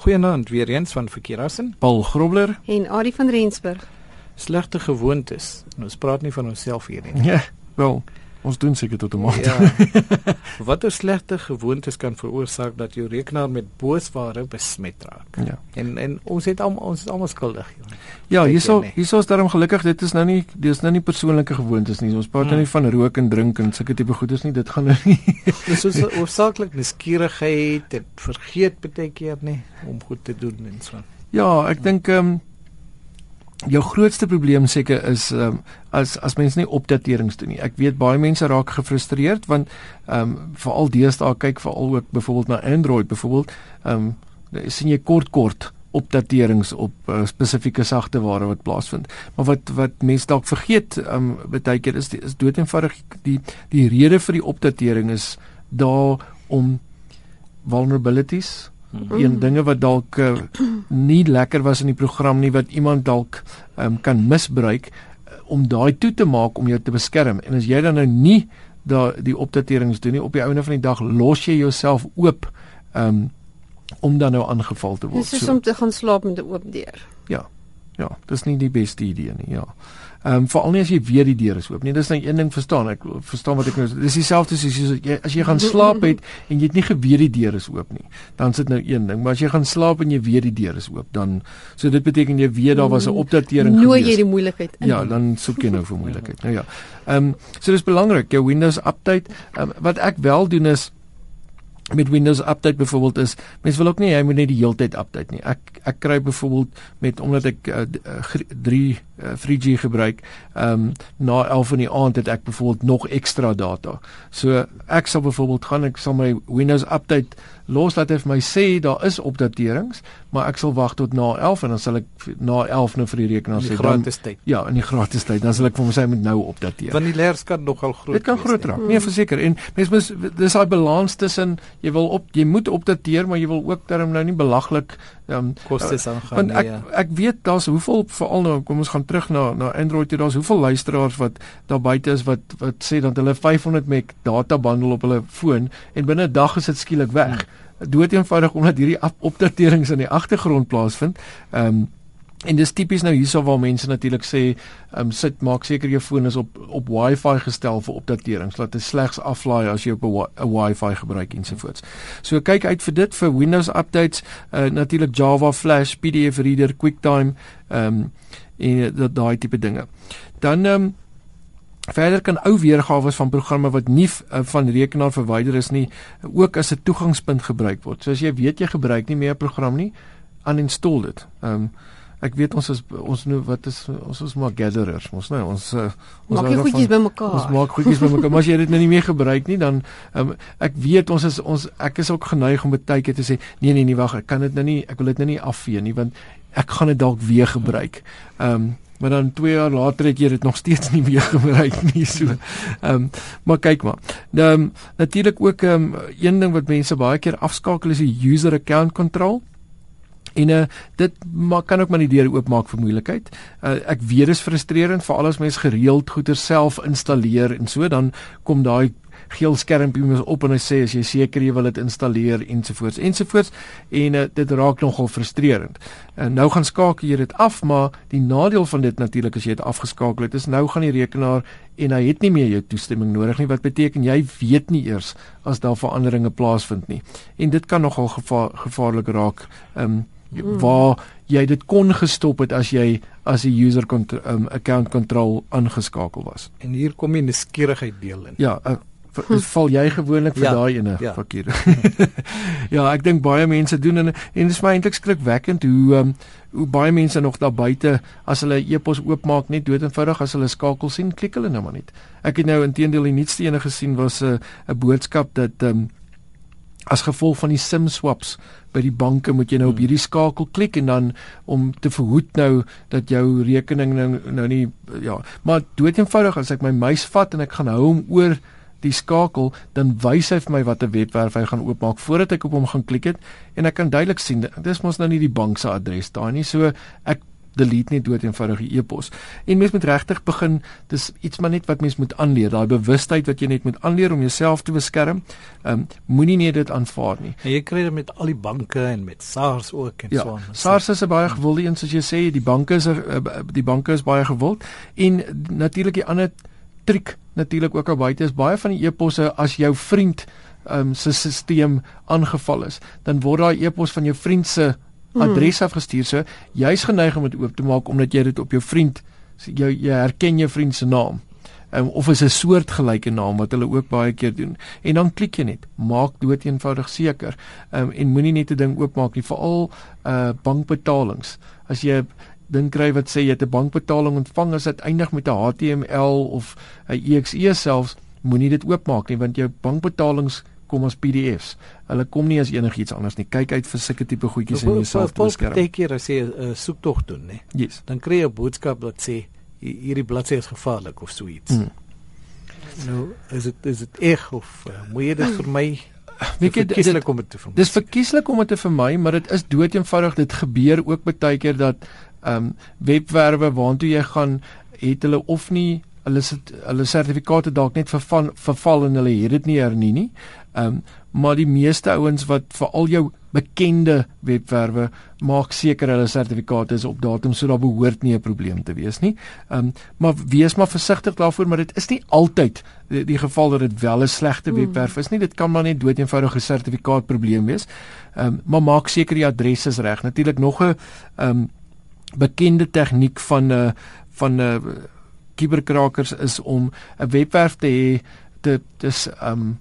Goeienaand weer eens van Verkeerassen. Paul Grobler en Adie van Rensburg. Slegte gewoontes. Ons praat nie van onsself hier nie. Ja, wel, ons doen seker tot 'n mate. Ja. Watter slegte gewoontes kan veroorsaak dat jou rekenaar met boosware besmet raak? Ja. En en ons het al ons is almal skuldig. Joh. Ja, hierso hierso is daarom gelukkig dit is nou nie dis nou nie persoonlike gewoontes nie. Ons praat nou Hmm. nie van rook en drink en sulke tipe goedes nie. Dit gaan nou nie. Dis so oorsaaklik nuuskierigheid en vergeet baie keer nie om goed te doen en so. Ja, ek dink ehm um, jou grootste probleem seker is ehm um, as as mense nie opdaterings doen nie. Ek weet baie mense raak gefrustreerd want ehm um, veral deesdae kyk veral ook byvoorbeeld na Android byvoorbeeld ehm um, sien jy kort kort opdaterings op uh, spesifieke sagteware wat plaasvind. Maar wat wat mense dalk vergeet ehm um, baie keer is die, is dood eenvoudig die die rede vir die opdatering is daar om vulnerabilities Hmm. een dinge wat dalk uh, nie lekker was in die program nie wat iemand dalk um, kan misbruik uh, om daai toe te maak om jou te beskerm en as jy dan nou nie daai die opdaterings doen nie op die einde van die dag los jy jouself oop um, om dan nou aangeval te word. Dis soos om te gaan slaap met 'n oop deur. ja. Ja, dis nie die beste idee nie, ja. Ehm um, veral nie as jy weer die deur is oop nie. Dis nou een ding verstaan. Ek verstaan wat ek nou dis dieselfde soos as jy as jy gaan slaap het en jy het nie geweet die deur is oop nie. Dan sit nou een ding, maar as jy gaan slaap en jy weet die deur is oop, dan so dit beteken jy weet daar was 'n opdatering Nooi jy gewees. die moeilikheid in. Ja, dan soek jy nou vir moeilikheid. Nou ja. Ehm um, so dis belangrik jou Windows update. Um, wat ek wel doen is met Windows update byvoorbeeld is mense wil ook nie hy moet net die heeltyd update nie. Ek ek kry byvoorbeeld met omdat ek uh, 3 uh, 3G gebruik, ehm um, na 11 in die aand het ek byvoorbeeld nog ekstra data. So ek sal byvoorbeeld gaan ek sal my Windows update los laat hy vir my sê daar is opdaterings, maar ek sal wag tot na 11 en dan sal ek na 11 nou vir die rekenaar sê dan tyd. ja, in die gratis tyd, dan sal ek vir hom sê moet nou opdateer. Want die leers kan nogal groot Dit kan wees, groot raak. Nee, verseker. En mens moet dis daai balans tussen jy wil op jy moet opdateer, maar jy wil ook darm nou nie belaglik ehm um, Kostes aangaan want ek ja. ek weet daar's hoeveel veral nou kom ons gaan terug na na Android toe daar's hoeveel luisteraars wat daar buite is wat wat sê dat hulle 500 meg data bundle op hulle foon en binne 'n dag is dit skielik weg. Hmm. Dood eenvoudig omdat hierdie opdaterings in die agtergrond plaasvind. Ehm um, En dis tipies nou hierso waar mense natuurlik sê, ehm um, sit maak seker jou foon is op op Wi-Fi gestel vir opdaterings, laat dit slegs aflaai as jy op 'n Wi-Fi gebruik ensovoorts. So kyk uit vir dit vir Windows updates, uh, natuurlik Java, Flash, PDF Reader, QuickTime, ehm um, en dat daai tipe dinge. Dan ehm um, Verder kan ou weergawe van programme wat nie uh, van rekenaar verwyder is nie ook as 'n toegangspunt gebruik word. So as jy weet jy gebruik nie meer 'n program nie, uninstall dit. Ehm um, ek weet ons is ons nou wat is ons is maar gatherers, ons nou ons uh, ons Maak goedjies bymekaar. Ons maak goedjies bymekaar, maar as jy dit nou nie meer gebruik nie, dan um, ek weet ons is ons ek is ook geneig om baie keer te sê, nee nee nee, wag, ek kan dit nou nie ek wil dit nou nie afvee nie want ek gaan dit dalk weer gebruik. Ehm um, maar dan 2 jaar later het jy dit nog steeds nie weer gebruik nie so. Ehm um, maar kyk maar. Nou um, natuurlik ook ehm um, een ding wat mense baie keer afskakel is die user account control. En uh, dit maak kan ook maar die deur oopmaak vir moeilikheid. Uh, ek weet dis frustrerend veral as mens gereeld goeder self installeer en so dan kom daai geel skermpie mos op en hy sê as jy seker jy wil dit installeer ensovoorts ensovoorts en uh, dit raak nogal frustrerend. En nou gaan skakel jy dit af, maar die nadeel van dit natuurlik as jy dit afgeskakel het is nou gaan die rekenaar en hy het nie meer jou toestemming nodig nie wat beteken jy weet nie eers as daar veranderinge plaasvind nie. En dit kan nogal gevaar, gevaarlik raak. Um, Mm. waar jy dit kon gestop het as jy as die user contr- um, account control aangeskakel was. En hier kom die nuuskierigheid deel in. Ja, uh, v- val jy gewoonlik vir Ja, daai ene ja. fakkier. ja, ek dink baie mense doen en en dit is my eintlik skrikwekkend hoe um, hoe baie mense nog daar buite as hulle e-pos oopmaak net dood eenvoudig as hulle skakel sien, klik hulle nou maar net. Ek het nou intedeel die nuutste ene gesien was 'n uh, 'n boodskap dat um, as gevolg van die sim swaps by die banke moet jy nou op Hmm. hierdie skakel klik en dan om te verhoed nou dat jou rekening nou nou nie ja maar dood eenvoudig as ek my muis vat en ek gaan hou hom oor die skakel dan wys hy vir my watter webwerf hy gaan oopmaak voordat ek op hom gaan klik het en ek kan duidelik sien dis mos nou nie die bank se adres daai nie so ek delete net dood eenvoudig die e-pos. En mens moet regtig begin, dis iets maar net wat mens moet aanleer, daai bewustheid wat jy net moet aanleer om jouself te beskerm. Ehm um, moenie net dit aanvaar nie. En jy kry dit met al die banke en met SARS ook en ja, so aan. SARS is 'n baie gewilde een soos jy sê, die banke is 'n die banke is baie gewild en natuurlik die ander triek natuurlik ook al buite is baie van die e-posse as jou vriend um, se stelsel aangeval is, dan word daai e-pos van jou vriend se hmm. Adres afgestuur. So jy's geneig om dit oop te maak omdat jy dit op jou vriend jou jy herken jou vriend se naam. Um, of is 'n soortgelyke naam wat hulle ook baie keer doen. En dan klik jy net, maak dood eenvoudig seker. Um, en moenie net 'n ding oopmaak nie, veral uh bankbetalings. As jy ding kry wat sê jy het 'n bankbetaling ontvang as dit eindig met 'n HTML of 'n EXE selfs, moenie dit oopmaak nie want jou bankbetalings kom as PDFs. Hulle kom nie as enigiets anders nie. Kyk uit vir sulke tipe goedjies in jouself te beskerm. Ek keer as jy 'n uh, soektog doen, né? Yes. Dan kry jy 'n boodskap wat sê hierdie bladsy is gevaarlik of so iets. Hmm. Nou, is dit is dit eg of uh, moet jy dit vir my Weet jy kieslik om dit te vermy? Dis verkieslik om dit te vermy, maar dit is dood eenvoudig. Dit gebeur ook baie keer dat ehm um, webwerwe waartoe jy gaan het hulle of nie hulle sit hulle sertifikate dalk net verval verval en hulle het dit nie hernie nie. Ehm um, maar die meeste ouens wat vir al jou bekende webwerwe maak seker hulle sertifikate is op datum so daar behoort nie 'n probleem te wees nie. Ehm um, maar wees maar versigtig daarvoor maar dit is nie altyd die, die geval dat dit wel 'n slegte webwerf is nie. Dit kan maar net dood eenvoudige sertifikaat probleem wees. Ehm um, maar maak seker die adres is reg. Natuurlik nog 'n ehm um, bekende tegniek van 'n uh, van 'n uh, kuberkrakers is om 'n webwerf te hê te dis um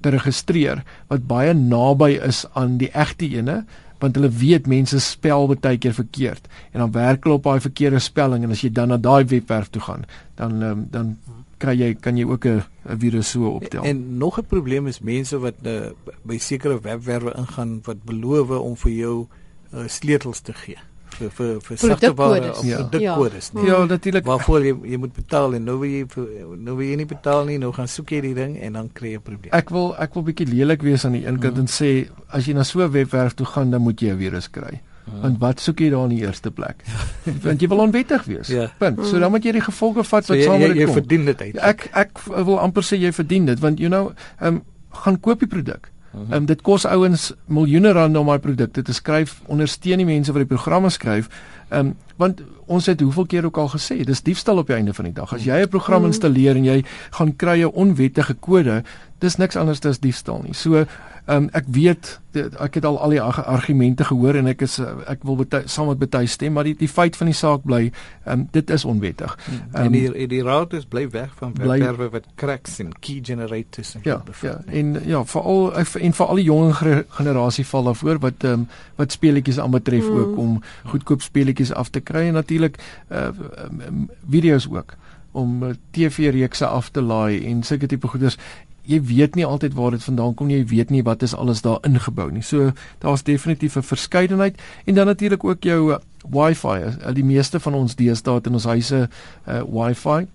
te registreer wat baie naby is aan die egte ene want hulle weet mense spel baie keer verkeerd en dan werk hulle op daai verkeerde spelling en as jy dan na daai webwerf toe gaan dan um, dan kry jy kan jy ook 'n virus so optel. En, en nog 'n probleem is mense wat uh, by sekere webwerwe ingaan wat beloof om vir jou uh, sleutels te gee vir vir vir sagteware of ja. produkkodes nie. Ja, natuurlik. Waarvoor jy jy moet betaal en nou wil jy nou wil jy nie betaal nie, nou gaan soek jy die ding en dan kry jy 'n probleem. Ek wil ek wil bietjie lelik wees aan die een kant mm. en sê as jy na so 'n webwerf toe gaan, dan moet jy 'n virus kry. Mm. Want wat soek jy daar in die eerste plek? Want jy wil onwettig wees. Ja. Punt. So dan moet jy die gevolge vat so wat saam met dit kom. Jy verdien dit uit. Ek ek wil amper sê jy verdien dit want you know, ehm um, gaan koop die produk. Ehm um, dit kos ouens miljoene rande om daai produkte te skryf, ondersteun die mense wat die programme skryf. Ehm um, want ons het hoeveel keer ook al gesê, dis diefstal op die einde van die dag. As jy 'n program mhm. installeer en jy gaan kry 'n onwettige kode, dis niks anders as diefstal nie. So um, ek weet ek het al al die argumente gehoor en ek is eh, ek wil bety, saam met baie stem maar die die feit van die saak bly ehm um, dit is onwettig. Um, en die die routers bly weg van webwerwe wat cracks en key generators en ja, ja en ja veral en vir al die jonger generasie val daarvoor wat ehm um, wat speletjies aan betref mm. ook om goedkoop speletjies af te kry en natuurlik uh, video's ook om uh, TV-reekse af te laai en sulke tipe goeders jy weet nie altyd waar dit vandaan kom nie. Jy weet nie wat is alles daar ingebou nie. So daar's definitief 'n verskeidenheid en dan natuurlik ook jou uh, Wi-Fi. Uh, die meeste van ons deesdae in ons huise uh, Wi-Fi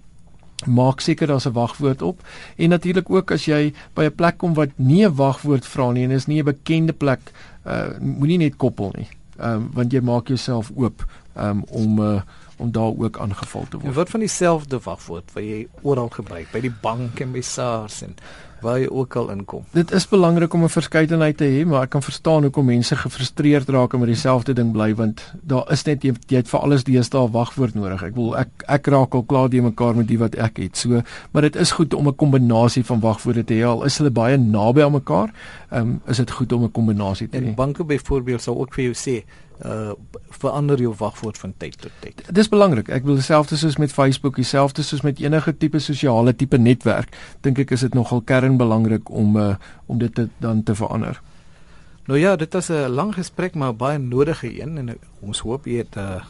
maak seker daar's 'n wagwoord op en natuurlik ook as jy by 'n plek kom wat nie 'n wagwoord vra nie en is nie 'n bekende plek uh, moenie net koppel nie. Ehm um, want jy maak jouself oop um, om uh, om daar ook aangeval te word. En wat van dieselfde wagwoord wat jy oral gebruik by die bank en by SARS en waar jy ook al inkom. Dit is belangrik om 'n verskeidenheid te hê, maar ek kan verstaan hoekom mense gefrustreerd raak en met dieselfde ding bly want daar is net jy, jy het vir alles deesdae wagwoord nodig. Ek wil ek ek raak al klaar die mekaar met die wat ek het. So, maar dit is goed om 'n kombinasie van wagwoorde te hê. Al is hulle baie naby aan mekaar, um, is dit goed om 'n kombinasie te hê. En banke byvoorbeeld sou ook vir jou sê uh verander jou wagwoord van tyd tot tyd. Dis belangrik. Ek wil dieselfde soos met Facebook, dieselfde soos met enige tipe sosiale tipe netwerk, dink ek is dit nogal kernbelangrik om uh om dit te, dan te verander. Nou ja, dit was 'n lang gesprek maar baie nodige een en ons hoop jy het uh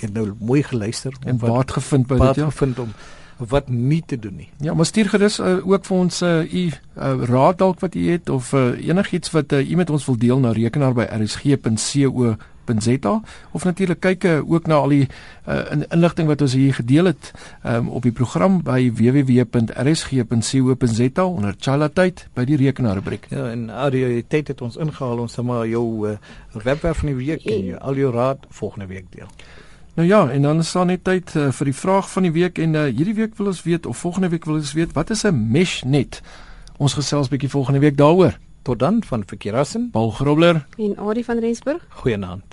het nou mooi geluister en wat gevind by dit ja. Gevind om wat nie te doen nie. Ja, maar stuur gerus uh, ook vir ons uh, u uh, raad dalk wat u het of uh, enigiets wat uh, u met ons wil deel na rekenaar by rsg.co www.rsg.co.za of natuurlik kyk ook na al die uh, inligting wat ons hier gedeel het um, op die program by www.rsg.co.za onder Chala tyd by die rekenaarrubriek. Ja, en audio tyd het ons ingehaal ons sal maar jou uh, webwerf van die week en jou al jou raad volgende week deel. Nou ja, en dan is daar net tyd uh, vir die vraag van die week en uh, hierdie week wil ons weet of volgende week wil ons weet wat is 'n mesh net? Ons gesels bietjie volgende week daaroor. Tot dan van Verkeerassen, Paul Grobler En Adie van Rensburg. goeienaand.